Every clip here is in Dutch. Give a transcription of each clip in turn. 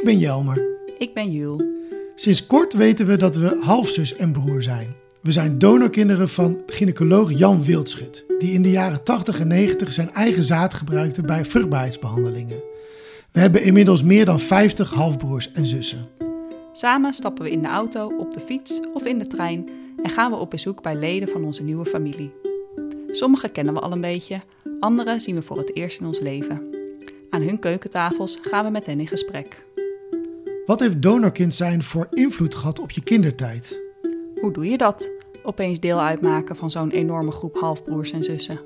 Ik ben Jelmer. Ik ben Jul. Sinds kort weten we dat we halfzus en broer zijn. We zijn donorkinderen van gynaecoloog Jan Wildschut, die in de jaren 80 en 90 zijn eigen zaad gebruikte bij vruchtbaarheidsbehandelingen. We hebben inmiddels meer dan 50 halfbroers en zussen. Samen stappen we in de auto, op de fiets of in de trein en gaan we op bezoek bij leden van onze nieuwe familie. Sommige kennen we al een beetje, andere zien we voor het eerst in ons leven. Aan hun keukentafels gaan we met hen in gesprek. Wat heeft donorkind zijn voor invloed gehad op je kindertijd? Hoe doe je dat? Opeens deel uitmaken van zo'n enorme groep halfbroers en zussen.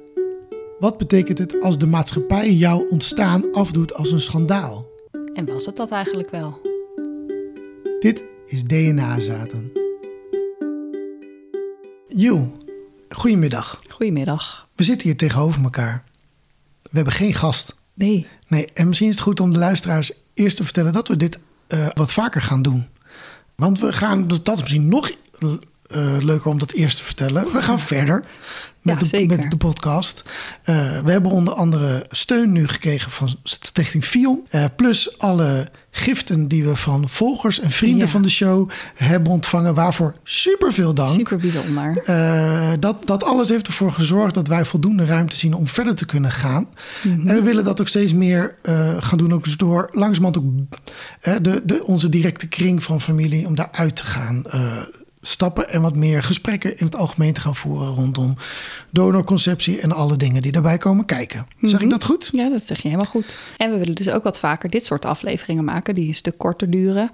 Wat betekent het als de maatschappij jouw ontstaan afdoet als een schandaal? En was het dat eigenlijk wel? Dit is DNA-zaten. Jill, goedemiddag. Goedemiddag. We zitten hier tegenover elkaar. We hebben geen gast. Nee. Nee, en misschien is het goed om de luisteraars eerst te vertellen dat we dit uh, wat vaker gaan doen. Want we gaan, dat is misschien nog uh, leuker om dat eerst te vertellen. We gaan verder met, ja, de, met de podcast. Uh, we hebben onder andere steun nu gekregen van Stichting Fion. Uh, plus alle giften die we van volgers en vrienden ja. van de show hebben ontvangen. Waarvoor super veel dank. Super bijzonder. Dat, dat alles heeft ervoor gezorgd dat wij voldoende ruimte zien om verder te kunnen gaan. Mm -hmm. En we willen dat ook steeds meer gaan doen. Ook door langzamerhand ook de, de, onze directe kring van familie om daaruit te gaan stappen en wat meer gesprekken in het algemeen te gaan voeren rondom donorconceptie en alle dingen die daarbij komen kijken. Zeg mm -hmm. ik dat goed? Ja, dat zeg je helemaal goed. En we willen dus ook wat vaker dit soort afleveringen maken die een stuk korter duren.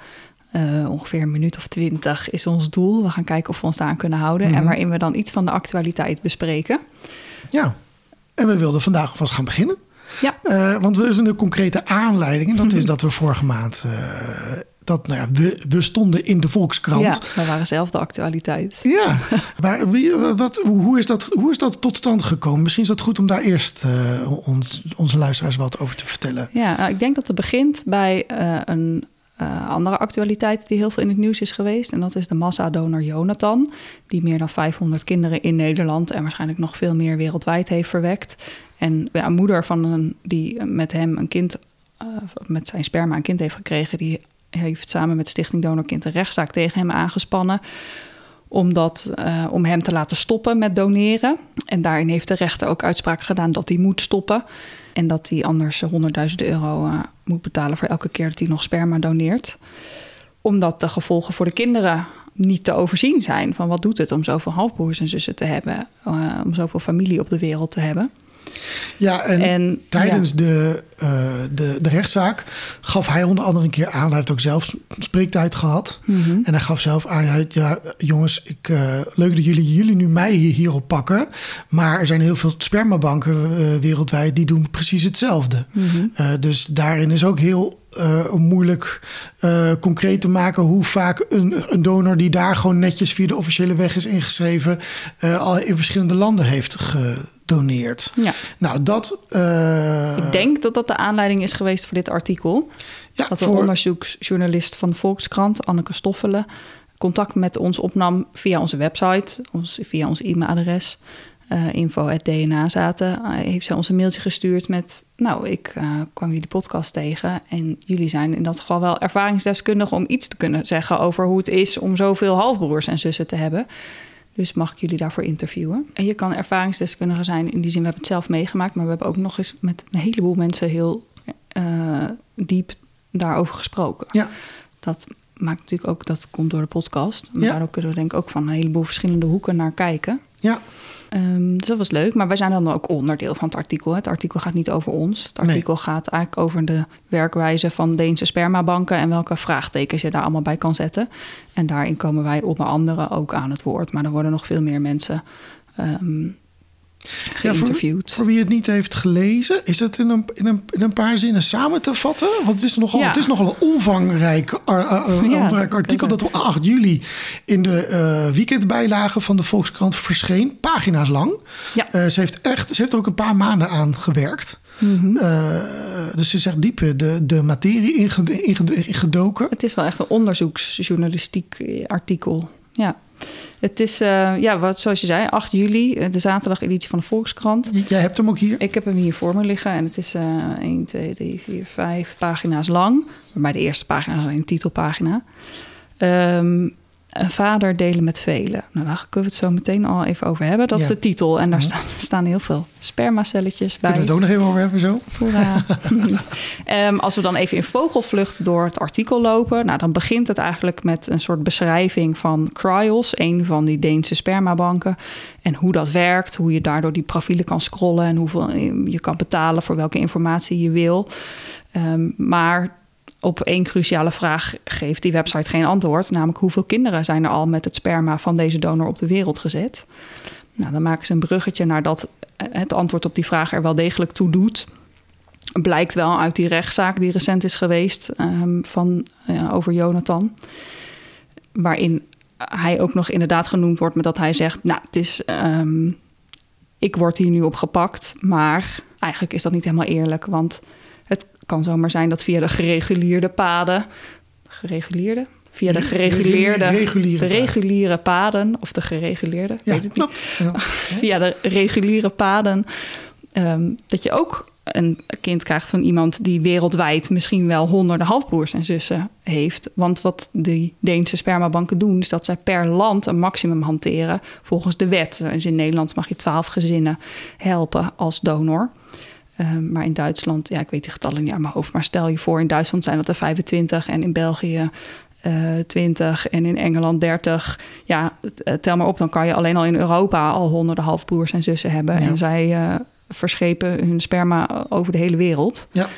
Uh, ongeveer een minuut of twintig is ons doel. We gaan kijken of we ons daaraan kunnen houden. Mm -hmm. En waarin we dan iets van de actualiteit bespreken. Ja, en we wilden vandaag alvast gaan beginnen. Ja. Uh, want er is een concrete aanleiding. En dat is dat we vorige maand. Uh, dat, nou ja, we, we stonden in de Volkskrant. Ja, we waren zelf de actualiteit. Ja, maar wie, wat, hoe, is dat, hoe is dat tot stand gekomen? Misschien is dat goed om daar eerst uh, ons, onze luisteraars wat over te vertellen. Ja, nou, ik denk dat het begint bij een uh, andere actualiteit die heel veel in het nieuws is geweest. En dat is de massadonor Jonathan, die meer dan 500 kinderen in Nederland en waarschijnlijk nog veel meer wereldwijd heeft verwekt. En ja, een moeder van een, die met hem een kind, uh, met zijn sperma een kind heeft gekregen, die heeft samen met Stichting Donorkind een rechtszaak tegen hem aangespannen. Omdat, uh, om hem te laten stoppen met doneren. En daarin heeft de rechter ook uitspraak gedaan dat hij moet stoppen. En dat hij anders honderdduizenden euro uh, moet betalen voor elke keer dat hij nog sperma doneert. Omdat de gevolgen voor de kinderen niet te overzien zijn. Van wat doet het om zoveel halfbroers en zussen te hebben, uh, om zoveel familie op de wereld te hebben. Ja, en, en tijdens ja. De, uh, de, de rechtszaak gaf hij onder andere een keer aan... hij heeft ook zelf spreektijd gehad. Mm -hmm. En hij gaf zelf aan, ja, ja jongens, ik, uh, leuk dat jullie, jullie nu mij hier, hierop pakken... maar er zijn heel veel spermabanken uh, wereldwijd... die doen precies hetzelfde. Mm -hmm. dus daarin is ook heel uh, moeilijk uh, concreet te maken hoe vaak een, een, donor die daar gewoon netjes via de officiële weg is ingeschreven, uh, al in verschillende landen heeft gedoneerd. Ja. Nou, dat. Ik denk dat dat de aanleiding is geweest voor dit artikel. Ja, dat een voor... onderzoeksjournalist van de Volkskrant, Anneke Stoffelen, contact met ons opnam via onze website, ons, via ons e-mailadres uh, info.dna zaten, uh, heeft zij ons een mailtje gestuurd met... nou, ik uh, kwam jullie podcast tegen en jullie zijn in dat geval wel ervaringsdeskundig... om iets te kunnen zeggen over hoe het is om zoveel halfbroers en zussen te hebben. Dus mag ik jullie daarvoor interviewen. En je kan ervaringsdeskundige zijn in die zin, we hebben het zelf meegemaakt... maar we hebben ook nog eens met een heleboel mensen heel diep daarover gesproken. Ja. Dat maakt natuurlijk ook, dat komt door de podcast. Maar ja. daardoor kunnen we denk ik ook van een heleboel verschillende hoeken naar kijken. Ja. Um, dus dat was leuk. Maar wij zijn dan ook onderdeel van het artikel. Het artikel gaat niet over ons. Het artikel nee. gaat eigenlijk over de werkwijze van Deense spermabanken en welke vraagtekens je daar allemaal bij kan zetten. En daarin komen wij onder andere ook aan het woord. Maar er worden nog veel meer mensen um, geïnterviewd. Ja, voor, voor, wie het niet heeft gelezen, is het in een, in een, in een paar zinnen samen te vatten? Want het is nogal, ja. het is nogal een omvangrijk, uh, ja, artikel dat op 8 juli in de uh, weekendbijlage van de Volkskrant verscheen. Pagina's lang. Ja. ze heeft echt, ze heeft er ook een paar maanden aan gewerkt. Mm -hmm. dus ze is echt diep de, de materie ingedoken. Het is wel echt een onderzoeksjournalistiek artikel. Ja. Het is, uh, ja, wat, zoals je zei, 8 juli, de zaterdageditie van de Volkskrant. Jij hebt hem ook hier? Ik heb hem hier voor me liggen en het is uh, 1, 2, 3, 4, 5 pagina's lang. Waarbij de eerste pagina is alleen een titelpagina. Um, een vader delen met velen. Nou, daar kunnen we het zo meteen al even over hebben. Dat is de titel. En daar staan, staan, heel veel spermacelletjes bij. Kunnen we het ook nog even over hebben zo? Um, als we dan even in vogelvlucht door het artikel lopen... Nou, dan begint het eigenlijk met een soort beschrijving van Cryos... een van die Deense spermabanken. En hoe dat werkt, hoe je daardoor die profielen kan scrollen... en hoeveel je kan betalen voor welke informatie je wil. Um, maar op één cruciale vraag geeft die website geen antwoord. Namelijk hoeveel kinderen zijn er al met het sperma van deze donor op de wereld gezet? Nou, dan maken ze een bruggetje naar dat het antwoord op die vraag er wel degelijk toe doet. Blijkt wel uit die rechtszaak die recent is geweest um, van, uh, over Jonathan. Waarin hij ook nog inderdaad genoemd wordt met dat hij zegt... nou, het is, um, ik word hier nu op gepakt, maar eigenlijk is dat niet helemaal eerlijk... want kan zomaar zijn dat via de gereguleerde paden. Gereguleerde? Via de gereguleerde, reguliere, reguliere paden. Of de gereguleerde, ja, weet het klopt. Ja. via de reguliere paden. Um, dat je ook een kind krijgt van iemand die wereldwijd misschien wel honderden halfbroers en zussen heeft. Want wat de Deense spermabanken doen, is dat zij per land een maximum hanteren volgens de wet. Dus in Nederland mag je twaalf gezinnen helpen als donor. Ehm, maar in Duitsland, ja, ik weet die getallen niet aan mijn hoofd. Maar stel je voor, in Duitsland zijn dat er 25 en in België uh, eh, 20 en in Engeland 30. Ja, eh, tel maar op, dan kan je alleen al in Europa al honderden halfbroers en zussen hebben. En zij uh, verschepen hun sperma over de hele wereld. Ja.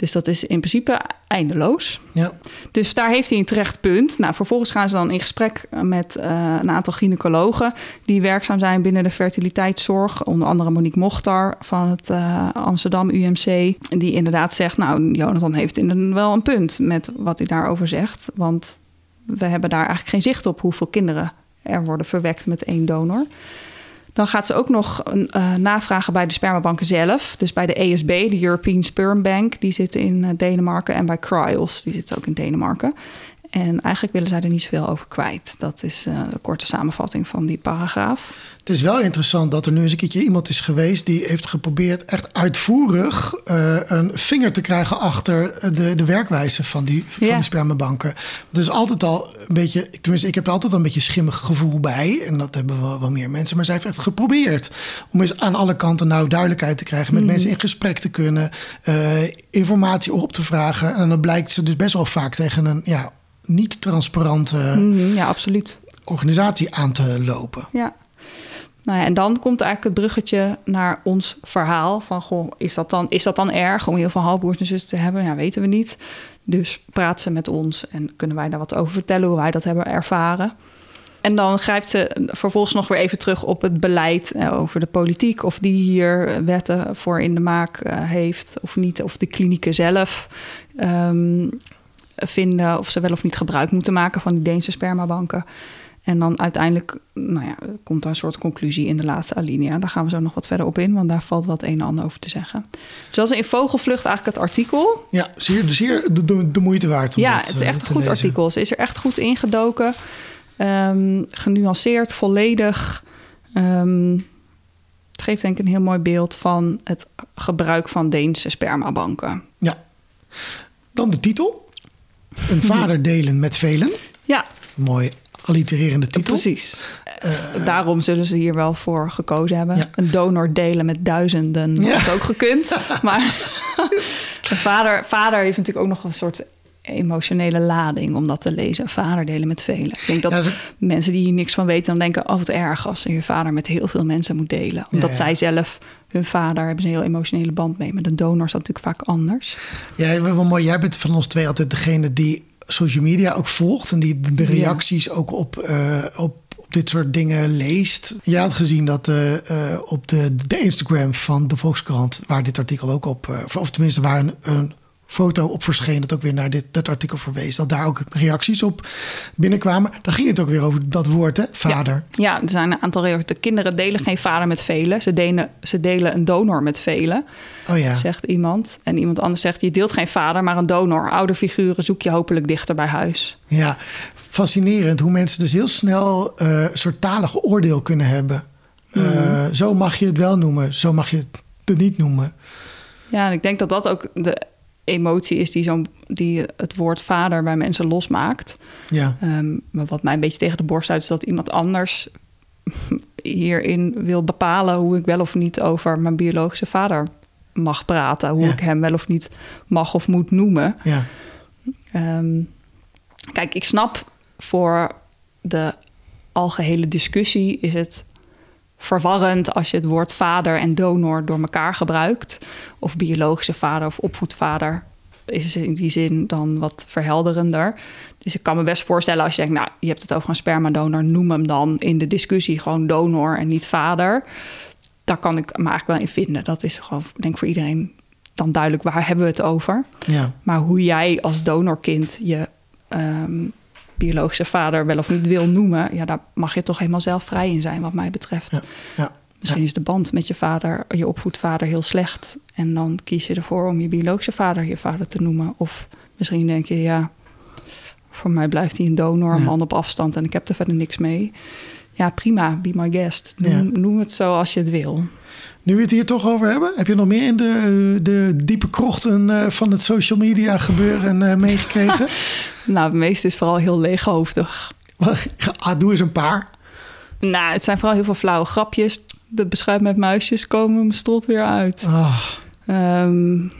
Dus dat is in principe eindeloos. Ja. Dus daar heeft hij een terecht punt. Nou, vervolgens gaan ze dan in gesprek met uh, een aantal gynaecologen die werkzaam zijn binnen de fertiliteitszorg. Onder andere Monique Mochtar van het uh, Amsterdam UMC. Die inderdaad zegt, nou, Jonathan heeft inderdaad wel een punt met wat hij daarover zegt. Want we hebben daar eigenlijk geen zicht op hoeveel kinderen er worden verwekt met één donor. Dan gaat ze ook nog uh, navragen bij de spermabanken zelf. Dus bij de ESB, de European Sperm Bank, die zit in uh, Denemarken. En bij Cryos, die zit ook in Denemarken. En eigenlijk willen zij er niet zoveel over kwijt. Dat is uh, de korte samenvatting van die paragraaf. Het is wel interessant dat er nu eens een keertje iemand is geweest die heeft geprobeerd echt uitvoerig uh, een vinger te krijgen achter de, de werkwijze van die, van ja. die spermabanken. Het is altijd al een beetje, tenminste, ik heb er altijd al een beetje schimmig gevoel bij. En dat hebben wel, wel meer mensen. Maar zij heeft echt geprobeerd om eens aan alle kanten nou duidelijkheid te krijgen, met mm. mensen in gesprek te kunnen, uh, informatie op te vragen. En dan blijkt ze dus best wel vaak tegen een ja, niet transparante mm, ja, absoluut. organisatie aan te lopen. Ja. Nou ja, en dan komt eigenlijk het bruggetje naar ons verhaal. Van, goh, is dat dan, is dat dan erg om heel veel halfbroers en zussen te hebben? Ja, weten we niet. Dus praat ze met ons en kunnen wij daar wat over vertellen... hoe wij dat hebben ervaren. En dan grijpt ze vervolgens nog weer even terug op het beleid eh, over de politiek. Of die hier wetten voor in de maak eh, heeft of niet. Of de klinieken zelf um, vinden of ze wel of niet gebruik moeten maken van die Deense spermabanken. En dan uiteindelijk nou ja, komt daar een soort conclusie in de laatste alinea. Daar gaan we zo nog wat verder op in, want daar valt wat een en ander over te zeggen. Zoals in Vogelvlucht eigenlijk het artikel. Ja, zeer, zeer de, de, moeite waard om Ja, dat, het is echt uh, een goed lezen. artikel. Ze is er echt goed ingedoken. Um, genuanceerd, volledig. Um, het geeft denk ik een heel mooi beeld van het gebruik van Deense spermabanken. Ja. Dan de titel. Een vader delen met velen. Ja. Mooi allitererende titel. Precies. Uh, Daarom zullen ze hier wel voor gekozen hebben. Ja. Een donor delen met duizenden ja. had ook gekund. maar een vader, vader heeft natuurlijk ook nog een soort emotionele lading om dat te lezen. Vader delen met velen. Ik denk dat ja, ze... mensen die hier niks van weten... dan denken, oh wat erg als je vader met heel veel mensen moet delen. Omdat zij zelf hun vader hebben ze een heel emotionele band mee. Maar de donor is dat natuurlijk vaak anders. Ja, wel mooi. Jij bent van ons twee altijd degene die social media ook volgt... en die de reacties ook op, uh, op dit soort dingen leest. Je had gezien dat uh, uh, op de, de Instagram van de Volkskrant... waar dit artikel ook op... of tenminste waar een, een foto op verscheen, dat ook weer naar dit, dat artikel verwees. Dat daar ook reacties op binnenkwamen. Dan ging het ook weer over dat woord, hè? Vader. Ja, ja er zijn een aantal reacties. De kinderen delen geen vader met velen. Ze delen, ze delen een donor met velen. Oh ja. Zegt iemand. En iemand anders zegt: Je deelt geen vader, maar een donor. Oude figuren zoek je hopelijk dichter bij huis. Ja, fascinerend hoe mensen dus heel snel uh, een soort talige oordeel kunnen hebben. Uh, Zo mag je het wel noemen, zo mag je het niet noemen. Ja, en ik denk dat dat ook de emotie is die, zo die het woord vader bij mensen losmaakt. Ja. Um, maar wat mij een beetje tegen de borst uit is dat iemand anders hierin wil bepalen hoe ik wel of niet over mijn biologische vader mag praten. Hoe ik hem wel of niet mag of moet noemen. Ja. Um, kijk, ik snap voor de algehele discussie is het verwarrend als je het woord vader en donor door elkaar gebruikt. Of biologische vader of opvoedvader is in die zin dan wat verhelderender. Dus ik kan me best voorstellen als je denkt, nou, je hebt het over een spermadonor, noem hem dan in de discussie gewoon donor en niet vader. Daar kan ik me eigenlijk wel in vinden. Dat is gewoon, denk ik, voor iedereen dan duidelijk waar hebben we het over. Ja. Maar hoe jij als donorkind je um, biologische vader wel of niet wil noemen, ja, daar mag je toch helemaal zelf vrij in zijn, wat mij betreft. Ja, ja, Misschien is de band met je vader, je opvoedvader, heel slecht. En dan kies je ervoor om je biologische vader je vader te noemen. Of misschien denk je, ja, voor mij blijft hij een donor, een man op afstand en ik heb er verder niks mee. Ja, prima, be my guest. Noem, noem het zo als je het wil. Nu we het hier toch over hebben, heb je nog meer in de, de diepe krochten eh, van het social media gebeuren uh, meegekregen? nou, het meeste is vooral heel leeghoofdig. ah, doe eens een paar. Nou, het zijn vooral heel veel flauwe grapjes. De beschuit met muisjes komen mijn strot weer uit. Oh. Um,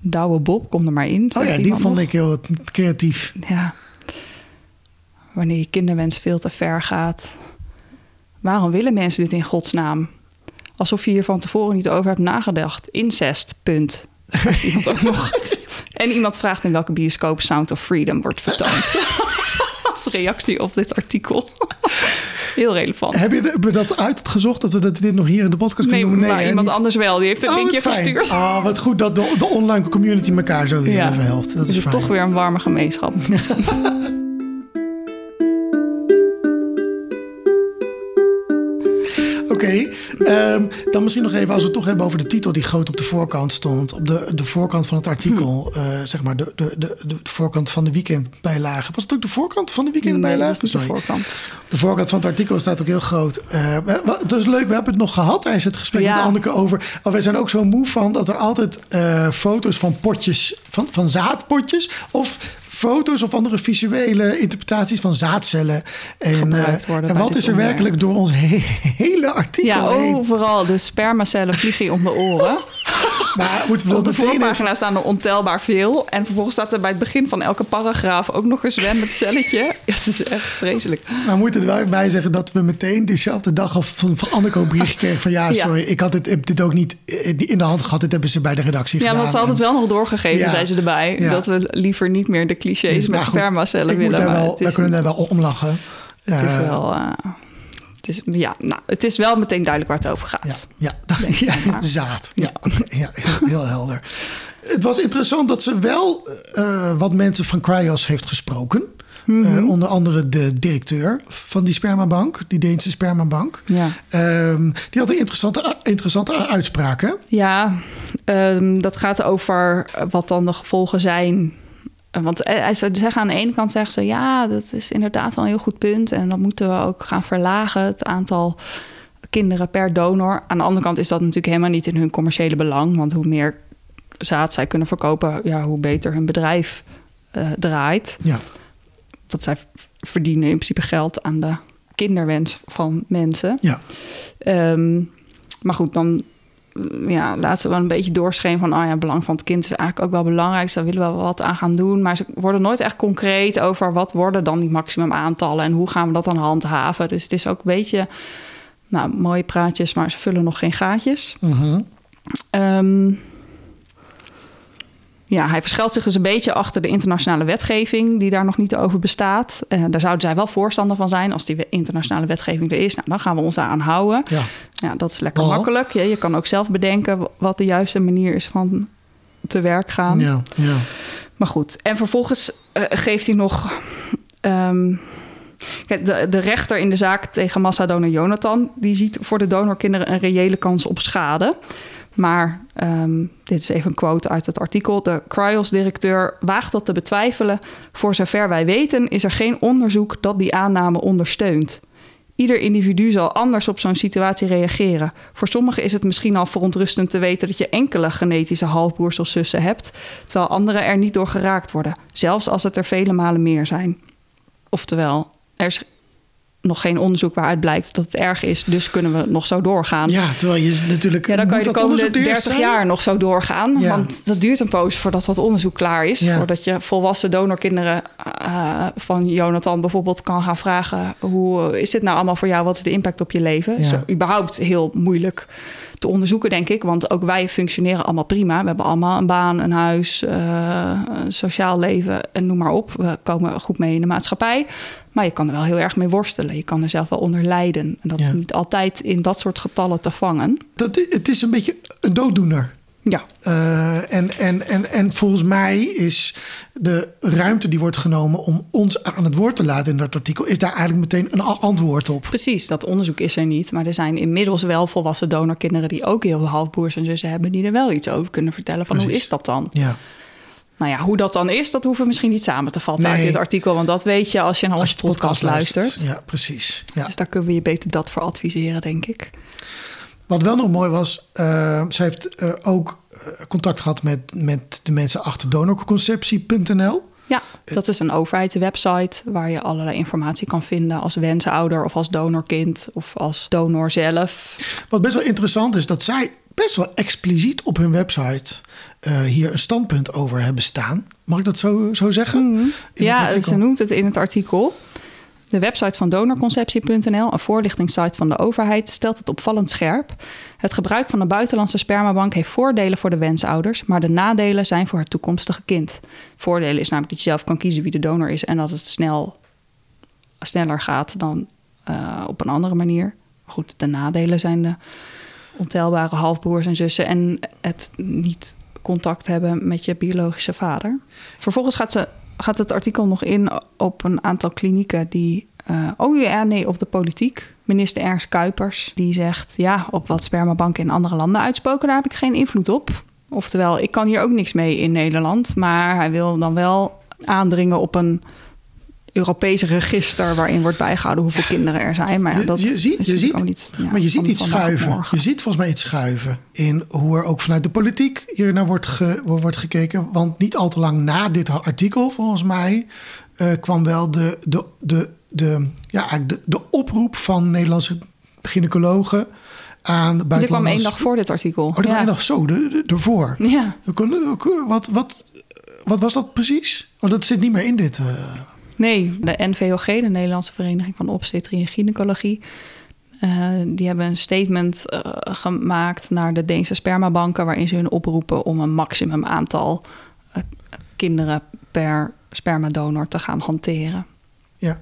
Douwe Bob, kom er maar in. Oh ja, die vond ik heel creatief. Ja. Wanneer je kinderwens veel te ver gaat. Waarom willen mensen dit in godsnaam? Alsof je hier van tevoren niet over hebt nagedacht. Incest, punt. iemand ook nog. En iemand vraagt in welke bioscoop Sound of Freedom wordt vertoond. Als reactie op dit artikel. Heel relevant. Heb je dat uitgezocht dat we dat dit nog hier in de podcast kunnen doen? Nee, maar iemand anders wel. Die heeft een oh, linkje gestuurd. Ah, oh, wat goed dat de, de, online community elkaar zo weer ja. even helpt. Dat is, is toch weer een warme gemeenschap. Oké, ehm, dan misschien nog even als we het toch hebben over de titel die groot op de voorkant stond. Op de, de voorkant van het artikel, hm. uh, zeg maar de, de, de, de voorkant van de weekendbijlage. Was het ook de voorkant van de weekendbijlage? Nee, de voorkant. De voorkant van het artikel staat ook heel groot. Uh, is leuk, we hebben het nog gehad tijdens het gesprek met Anneke over. Oh, wij zijn ook zo moe van dat er altijd uh, foto's van potjes, van, van zaadpotjes of foto's of andere visuele interpretaties van zaadcellen. En, uh, en wat is er werkelijk door ons hele artikel Ja, overal de spermacellen vliegen om de oren. maar moeten we op de voorpagina staan er ontelbaar veel. En vervolgens staat er bij het begin van elke paragraaf ook nog een zwemmend celletje. Ja, het is echt vreselijk. Maar we moeten er wel bij zeggen dat we meteen dezelfde dag al van, van Anneke een bericht kregen van ja, sorry, ik had dit, dit ook niet in de hand gehad. Dit hebben ze bij de redactie ja, gedaan. Ja, dat ze altijd wel nog doorgegeven, zei ze erbij. Dat we liever niet meer de clichés dus, met spermacellen willen. Daar wel, we kunnen daar wel om lachen. Het is wel... Uh, het is, ja, nou, het is wel meteen duidelijk waar het over gaat. Ja, ja, ja zaad. Ja, ja. heel helder. Het was interessant dat ze wel uh, wat mensen van Cryos heeft gesproken. Mm -hmm. uh, onder andere de directeur van die spermabank, die Deense spermabank. Ja. Um, die had een interessante, interessante uitspraken. Ja, um, dat gaat over wat dan de gevolgen zijn want eh, ze zeggen aan de ene kant zeggen ze ja, dat is inderdaad wel een heel goed punt. En dan moeten we ook gaan verlagen het aantal kinderen per donor. Aan de andere kant is dat natuurlijk helemaal niet in hun commerciële belang. Want hoe meer zaad zij kunnen verkopen, ja, hoe beter hun bedrijf uh, draait. Ja. Want zij verdienen in principe geld aan de kinderwens van mensen. Ja. Um, maar goed, dan ja, laten we wel een beetje doorscheen van... oh ja, belang van het kind is eigenlijk ook wel belangrijk... dus daar willen we wel wat aan gaan doen. Maar ze worden nooit echt concreet over... wat worden dan die maximum aantallen... en hoe gaan we dat dan handhaven. Dus het is ook een beetje... nou, mooie praatjes, maar ze vullen nog geen gaatjes. Uh ja, hij verschilt zich dus een beetje achter de internationale wetgeving, die daar nog niet over bestaat. Uh, daar zouden zij wel voorstander van zijn. Als die internationale wetgeving er is, nou, dan gaan we ons daar aan houden. Ja. ja dat is lekker makkelijk. Ja, je kan ook zelf bedenken wat de juiste manier is van te werk gaan. Ja, ja. Maar goed, en vervolgens uh, geeft hij nog. Um, kijk, de, de rechter in de zaak tegen massadonor Jonathan, die ziet voor de donorkinderen een reële kans op schade. Maar um, dit is even een quote uit het artikel. De Cryos-directeur waagt dat te betwijfelen. Voor zover wij weten is er geen onderzoek dat die aanname ondersteunt. Ieder individu zal anders op zo'n situatie reageren. Voor sommigen is het misschien al verontrustend te weten dat je enkele genetische halfbroers of zussen hebt, terwijl anderen er niet door geraakt worden, zelfs als het er vele malen meer zijn. Oftewel, er is nog geen onderzoek waaruit blijkt dat het erg is. Dus kunnen we nog zo doorgaan. Ja, terwijl je natuurlijk. Ja, dan kan je de komende 30 jaar nog zo doorgaan. Want dat duurt een poos voordat dat onderzoek klaar is. Voordat je volwassen donorkinderen uh, van Jonathan bijvoorbeeld kan gaan vragen: hoe is dit nou allemaal voor jou? Wat is de impact op je leven? Ja. überhaupt heel moeilijk te onderzoeken, denk ik. Want ook wij functioneren allemaal prima. We hebben allemaal een baan, een huis, uh, een sociaal leven en noem maar op. We komen goed mee in de maatschappij. Maar je kan er wel heel erg mee worstelen. Je kan er zelf wel onder lijden. En dat is niet altijd in dat soort getallen te vangen. Dat, het is een beetje een dooddoener. Ja. Uh, en, en, en, en volgens mij is de ruimte die wordt genomen om ons aan het woord te laten in dat artikel, is daar eigenlijk meteen een antwoord op. Precies, dat onderzoek is er niet. Maar er zijn inmiddels wel volwassen donorkinderen die ook heel veel halfbroers en zussen hebben, die er wel iets over kunnen vertellen. Van hoe is dat dan? Ja. Nou ja, hoe dat dan is, dat hoeven we misschien niet samen te vatten uit dit artikel. Want dat weet je als je naar onze podcast, luistert. Ja, precies. Ja. Dus daar kunnen we je beter dat voor adviseren, denk ik. Wat wel nog mooi was, uh, ze heeft uh, ook uh, contact gehad met, met de mensen achter donorconceptie.nl. Ja, dat is een overheidswebsite waar je allerlei informatie kan vinden als wensouder of als donorkind of als donor zelf. Wat best wel interessant is, dat zij best wel expliciet op hun website uh, hier een standpunt over hebben staan. Mag ik dat zo, zo zeggen? Mm. Ja, ze noemt het in het artikel. De website van donorconceptie.nl, een voorlichtingssite van de overheid, stelt het opvallend scherp. Het gebruik van een buitenlandse spermabank heeft voordelen voor de wensouders, maar de nadelen zijn voor het toekomstige kind. Voordelen is namelijk dat je zelf kan kiezen wie de donor is en dat het snel, sneller gaat dan uh, op een andere manier. Goed, de nadelen zijn de ontelbare halfbroers en zussen en het niet contact hebben met je biologische vader. Vervolgens gaat, ze, gaat het artikel nog in op een aantal klinieken die. Uh, oh ja, nee, op de politiek. Minister Ernst Kuipers die zegt: ja, op wat spermabanken in andere landen uitspoken, daar heb ik geen invloed op. Oftewel, ik kan hier ook niks mee in Nederland. Maar hij wil dan wel aandringen op een Europese register waarin wordt bijgehouden hoeveel kinderen er zijn. Maar dat je, ziet, je ziet, niet, maar je ziet iets schuiven. Je ziet volgens mij iets schuiven in hoe er ook vanuit de politiek hier naar wordt, ge, wordt gekeken. Want niet al te lang na dit artikel, volgens mij, uh, kwam wel de, de, de, de, ja, de, de oproep van Nederlandse gynaecologen aan buitenlanders. Dit kwam één dag voor dit artikel. Oh, ja. één dag zo, de, de, ervoor. Ja. Wat, wat, wat was dat precies? Want dat zit niet meer in dit... Uh... Nee, de NVOG, de Nederlandse Vereniging van Obstetrie en Gynaecologie... Uh, die hebben een statement uh, gemaakt naar de Deense spermabanken... waarin ze hun oproepen om een maximum aantal uh, kinderen per spermadonor te gaan hanteren. Ja.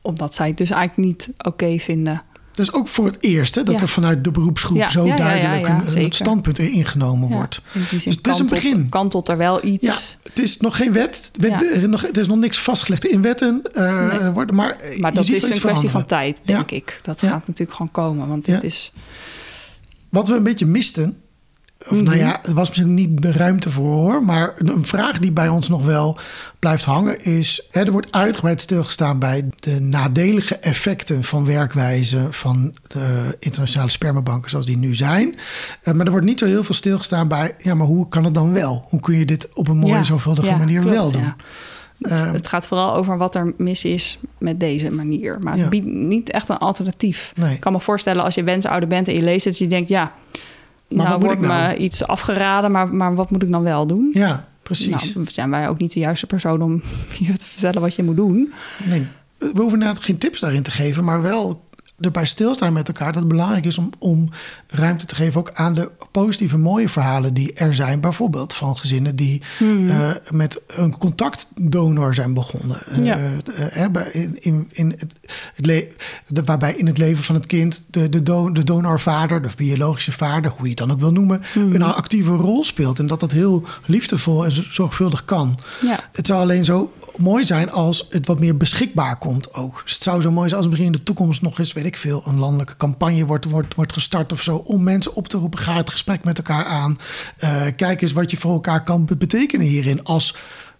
Omdat zij het dus eigenlijk niet oké vinden dus ook voor het eerst hè, dat er vanuit de beroepsgroep zo duidelijk een, een, standpunt ingenomen wordt. Dus het is een begin. Kantelt er wel iets. Ja, het is nog geen wet. Er, nog, er is nog niks vastgelegd in wetten. Uh, worden, maar maar dat is een kwestie van tijd, denk ik. Dat gaat natuurlijk gewoon komen. Want dit is... Wat we een beetje misten of nou ja, het was misschien niet de ruimte voor hoor. Maar een vraag die bij ons nog wel blijft hangen is: hè, er wordt uitgebreid stilgestaan bij de nadelige effecten van werkwijze van de internationale spermabanken zoals die nu zijn. Uh, maar er wordt niet zo heel veel stilgestaan bij: ja, maar hoe kan het dan wel? Hoe kun je dit op een mooie, ja, zorgvuldige manier wel doen? Het, ehm, het, gaat vooral over wat er mis is met deze manier. Maar het biedt niet echt een alternatief. Ik kan me voorstellen als je wensouder bent en je leest het, dat je denkt, ja, maar nou wordt nou? me iets afgeraden, maar, maar wat moet ik dan wel doen? Ja, precies. Nou, zijn wij ook niet de juiste persoon om je te vertellen wat je moet doen. Nee, we hoeven inderdaad geen tips daarin te geven, maar wel erbij stilstaan met elkaar dat het belangrijk is om, om ruimte te geven ook aan de positieve, mooie verhalen die er zijn. Bijvoorbeeld van gezinnen die hmm. eh, met een contactdonor zijn begonnen. Eh, ja. Uh, in, in, in het, het waarbij in het leven van het kind de, de, de donorvader, de biologische vader, hoe je het dan ook wil noemen, hmm. een actieve rol speelt. En dat dat heel liefdevol en zorgvuldig kan. Ja. Het zou alleen zo mooi zijn als het wat meer beschikbaar komt ook. Dus het zou zo mooi zijn als misschien in de toekomst nog eens, weet ik veel, een landelijke campagne wordt, wordt, wordt gestart of zo. Om mensen op te roepen. Ga het gesprek met elkaar aan. Uh, kijk eens wat je voor elkaar kan betekenen hierin als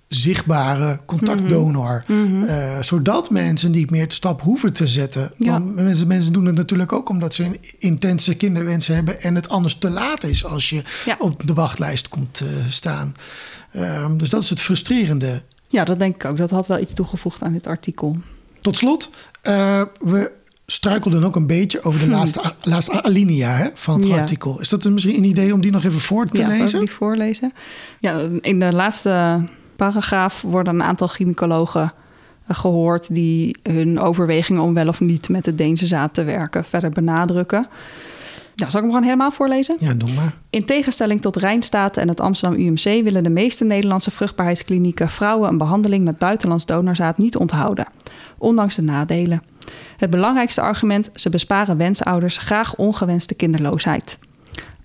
zichtbare contactdonor. Mm -hmm. uh, zodat mensen niet meer de stap hoeven te zetten. Ja. Want mensen, mensen doen het natuurlijk ook omdat ze intense kinderwensen hebben en het anders te laat is als je ja. op de wachtlijst komt uh, staan. Uh, dus dat is het frustrerende. Ja, dat denk ik ook. Dat had wel iets toegevoegd aan dit artikel. Tot slot, we struikelden ook een beetje over de laatste, laatste alinea hè, van het artikel. Is dat misschien een idee om die nog even voor te ja, lezen? Ja, die voorlezen? Ja, in de laatste paragraaf worden een aantal gynaecologen eh, gehoord die hun overwegingen om wel of niet met de Deense zaad te werken verder benadrukken. Ja, zal ik hem gewoon helemaal voorlezen? Ja, doe maar. In tegenstelling tot Rijnstaat en het Amsterdam UMC willen de meeste Nederlandse vruchtbaarheidsklinieken vrouwen een behandeling met buitenlands donorzaad niet onthouden, ondanks de nadelen. Het belangrijkste argument: ze besparen wensouders graag ongewenste kinderloosheid.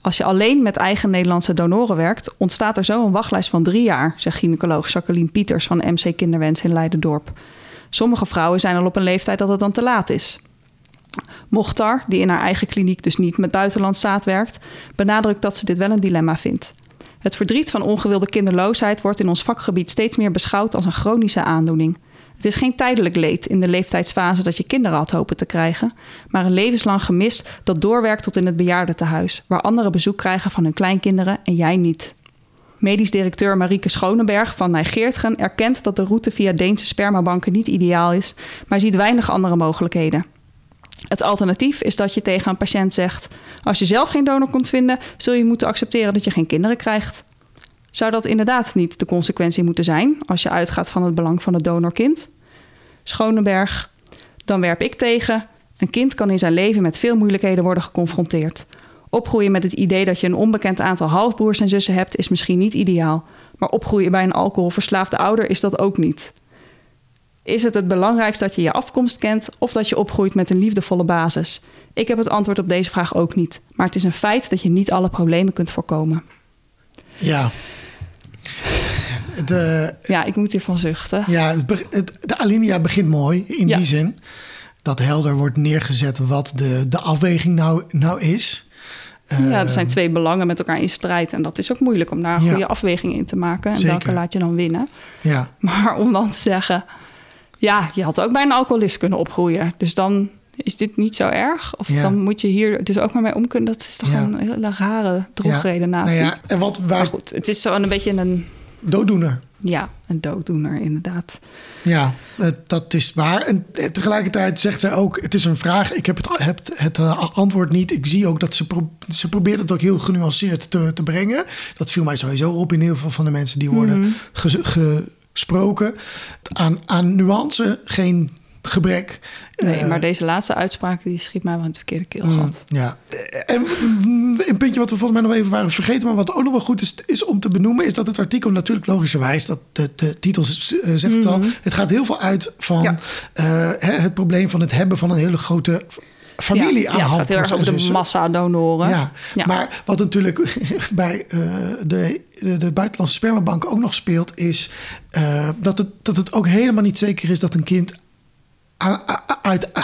Als je alleen met eigen Nederlandse donoren werkt, ontstaat er zo een wachtlijst van drie jaar, zegt gynaecoloog Jacqueline Pieters van MC Kinderwens in Leidendorp. Sommige vrouwen zijn al op een leeftijd dat het dan te laat is. Mochtar, die in haar eigen kliniek dus niet met buitenlands zaad werkt, benadrukt dat ze dit wel een dilemma vindt. Het verdriet van ongewilde kinderloosheid wordt in ons vakgebied steeds meer beschouwd als een chronische aandoening. Het is geen tijdelijk leed in de leeftijdsfase dat je kinderen had hopen te krijgen, maar een levenslang gemis dat doorwerkt tot in het bejaardentehuis, waar anderen bezoek krijgen van hun kleinkinderen en jij niet. Medisch directeur Marieke Schonenberg van Nijgeertgen erkent dat de route via Deense spermabanken niet ideaal is, maar ziet weinig andere mogelijkheden. Het alternatief is dat je tegen een patiënt zegt: Als je zelf geen donor kunt vinden, zul je moeten accepteren dat je geen kinderen krijgt. Zou dat inderdaad niet de consequentie moeten zijn als je uitgaat van het belang van het donorkind? Schonenberg, dan werp ik tegen. Een kind kan in zijn leven met veel moeilijkheden worden geconfronteerd. Opgroeien met het idee dat je een onbekend aantal halfbroers en zussen hebt is misschien niet ideaal, maar opgroeien bij een alcoholverslaafde ouder is dat ook niet. Is het het belangrijkst dat je je afkomst kent of dat je opgroeit met een liefdevolle basis? Ik heb het antwoord op deze vraag ook niet, maar het is een feit dat je niet alle problemen kunt voorkomen. Ja, de, ja, ik moet hiervan zuchten. Ja, het, de alinea begint mooi in die zin. Dat helder wordt neergezet wat de, de afweging nou, nou is. Ja, er zijn ehm, twee belangen met elkaar in strijd. En dat is ook moeilijk om daar een goede afweging in te maken. En welke laat je dan winnen. Ja. Maar om dan te zeggen... Ja, je had ook bij een alcoholist kunnen opgroeien. Dus dan is dit niet zo erg? Of dan moet je hier dus ook maar mee om kunnen. Dat is toch een hele rare drogredenatie. Nou ja, en wat. Maar goed, het is zo een beetje een dooddoener. Ja, een dooddoener, inderdaad. Ja, dat is waar. En tegelijkertijd zegt zij ook: Het is een vraag. Ik heb het, heb het eh, antwoord niet. Ik zie ook dat ze, ze probeert het ook heel genuanceerd te, te brengen. Dat viel mij sowieso op in heel veel van de mensen die worden mm gesproken. Aan, aan nuance geen gebrek. Nee, eh, maar deze laatste uitspraak die schiet mij wel in het verkeerde keelgat. Mm, ja, en een puntje wat we volgens mij nog even waren vergeten, maar wat ook nog wel goed is, is om te benoemen, is dat het artikel natuurlijk logischerwijs, dat de, de titel eh, zegt het al, mhm. het gaat heel veel uit van uh, het probleem van het hebben van een hele grote familie ja, aan ja, het gaat heel erg over de massa donoren. Ja, maar wat natuurlijk bij uh, de, de, de, buitenlandse spermabank ook nog speelt, is uh, dat, het, dat het ook helemaal niet zeker is dat een kind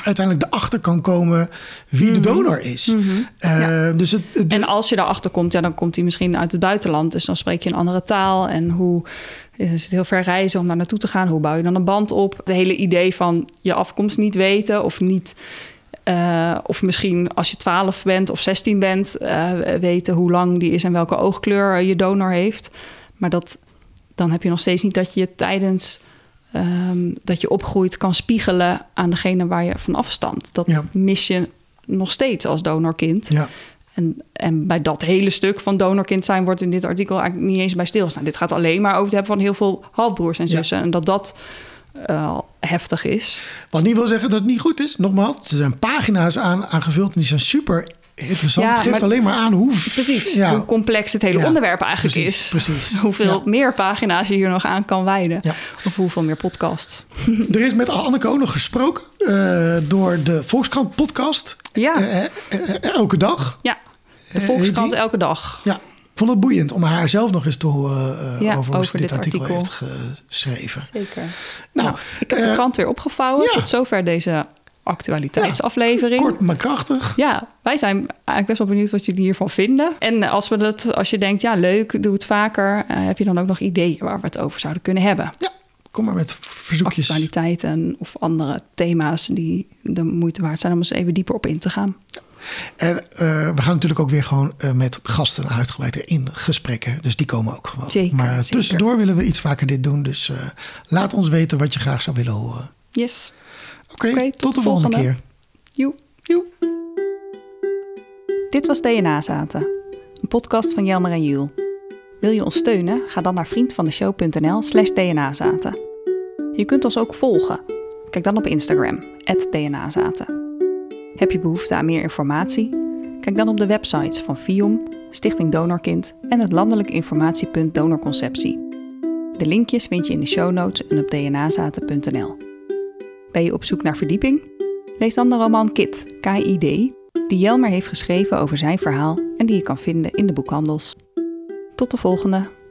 uiteindelijk erachter kan komen wie de mhm. donor is. Mhm. Eh, dus het, en als je erachter komt, ja, dan komt hij misschien uit het buitenland. Dus dan spreek je een andere taal. En hoe is het heel ver reizen om daar naartoe te gaan? Hoe bouw je dan een band op? Het hele idee van je afkomst niet weten of niet. Uh, of misschien als je 12 bent of 16 bent, uh, weten hoe lang die is en welke oogkleur je donor heeft. Maar dat, dan heb je nog steeds niet dat je tijdens Ehm, dat je opgroeit kan spiegelen aan degene waar je van afstamt. Dat mis je nog steeds als donorkind. Ja. En, en bij dat hele stuk van donorkind zijn wordt in dit artikel eigenlijk niet eens bij stilstaan. Dit gaat alleen maar over het hebben van heel veel halfbroers en zussen. En dat dat uh, heftig is. Wat niet wil zeggen dat het niet goed is. Nogmaals, er zijn pagina's aan, aangevuld en die zijn super interessant. Ja, het geeft alleen maar aan hoe... Precies, hoe complex het hele onderwerp eigenlijk is. Precies. Hoeveel meer pagina's je hier nog aan kan wijden. Of hoeveel meer podcasts. Er is met Anneke ook nog gesproken uh, door de Volkskrant podcast. Ja. Uh, elke dag. Ja, de Volkskrant elke dag. Ja, vond het boeiend om haar zelf nog eens te horen uh, over dit, artikel, heeft geschreven. Zeker. Nou, nou ik heb de krant weer opgevouwen. Tot zover deze actualiteitsaflevering. kort maar krachtig. Ja, wij zijn eigenlijk best wel benieuwd wat jullie hiervan vinden. En als, we dat, als je denkt, ja leuk, doe het vaker. Uh, heb je dan ook nog ideeën waar we het over zouden kunnen hebben? Ja, kom maar met verzoekjes. Actualiteiten of andere thema's die de moeite waard zijn om eens even dieper op in te gaan. Ja. En uh, we gaan natuurlijk ook weer gewoon uh, met gasten uitgebreid in gesprekken. Dus die komen ook gewoon. Zeker, maar zeker. tussendoor willen we iets vaker dit doen. Dus uh, laat ons weten wat je graag zou willen horen. Yes. Oké, okay, tot, tot, de volgende, volgende. keer. Joe. Joe. Dit was DNA Zaten, een podcast van Jelmer en Jules. Wil je ons steunen? Ga dan naar vriendvandeshow.nl slash dnazaten. Je kunt ons ook volgen. Kijk dan op Instagram, dnazaten. Heb je behoefte aan meer informatie? Kijk dan op de websites van FIOM, Stichting Donorkind en het landelijk informatiepunt Donorconceptie. De linkjes vind je in de show notes en op dnazaten.nl. Ben je op zoek naar verdieping? Lees dan de roman Kit, KID, die Jelmer heeft geschreven over zijn verhaal en die je kan vinden in de boekhandels. Tot de volgende!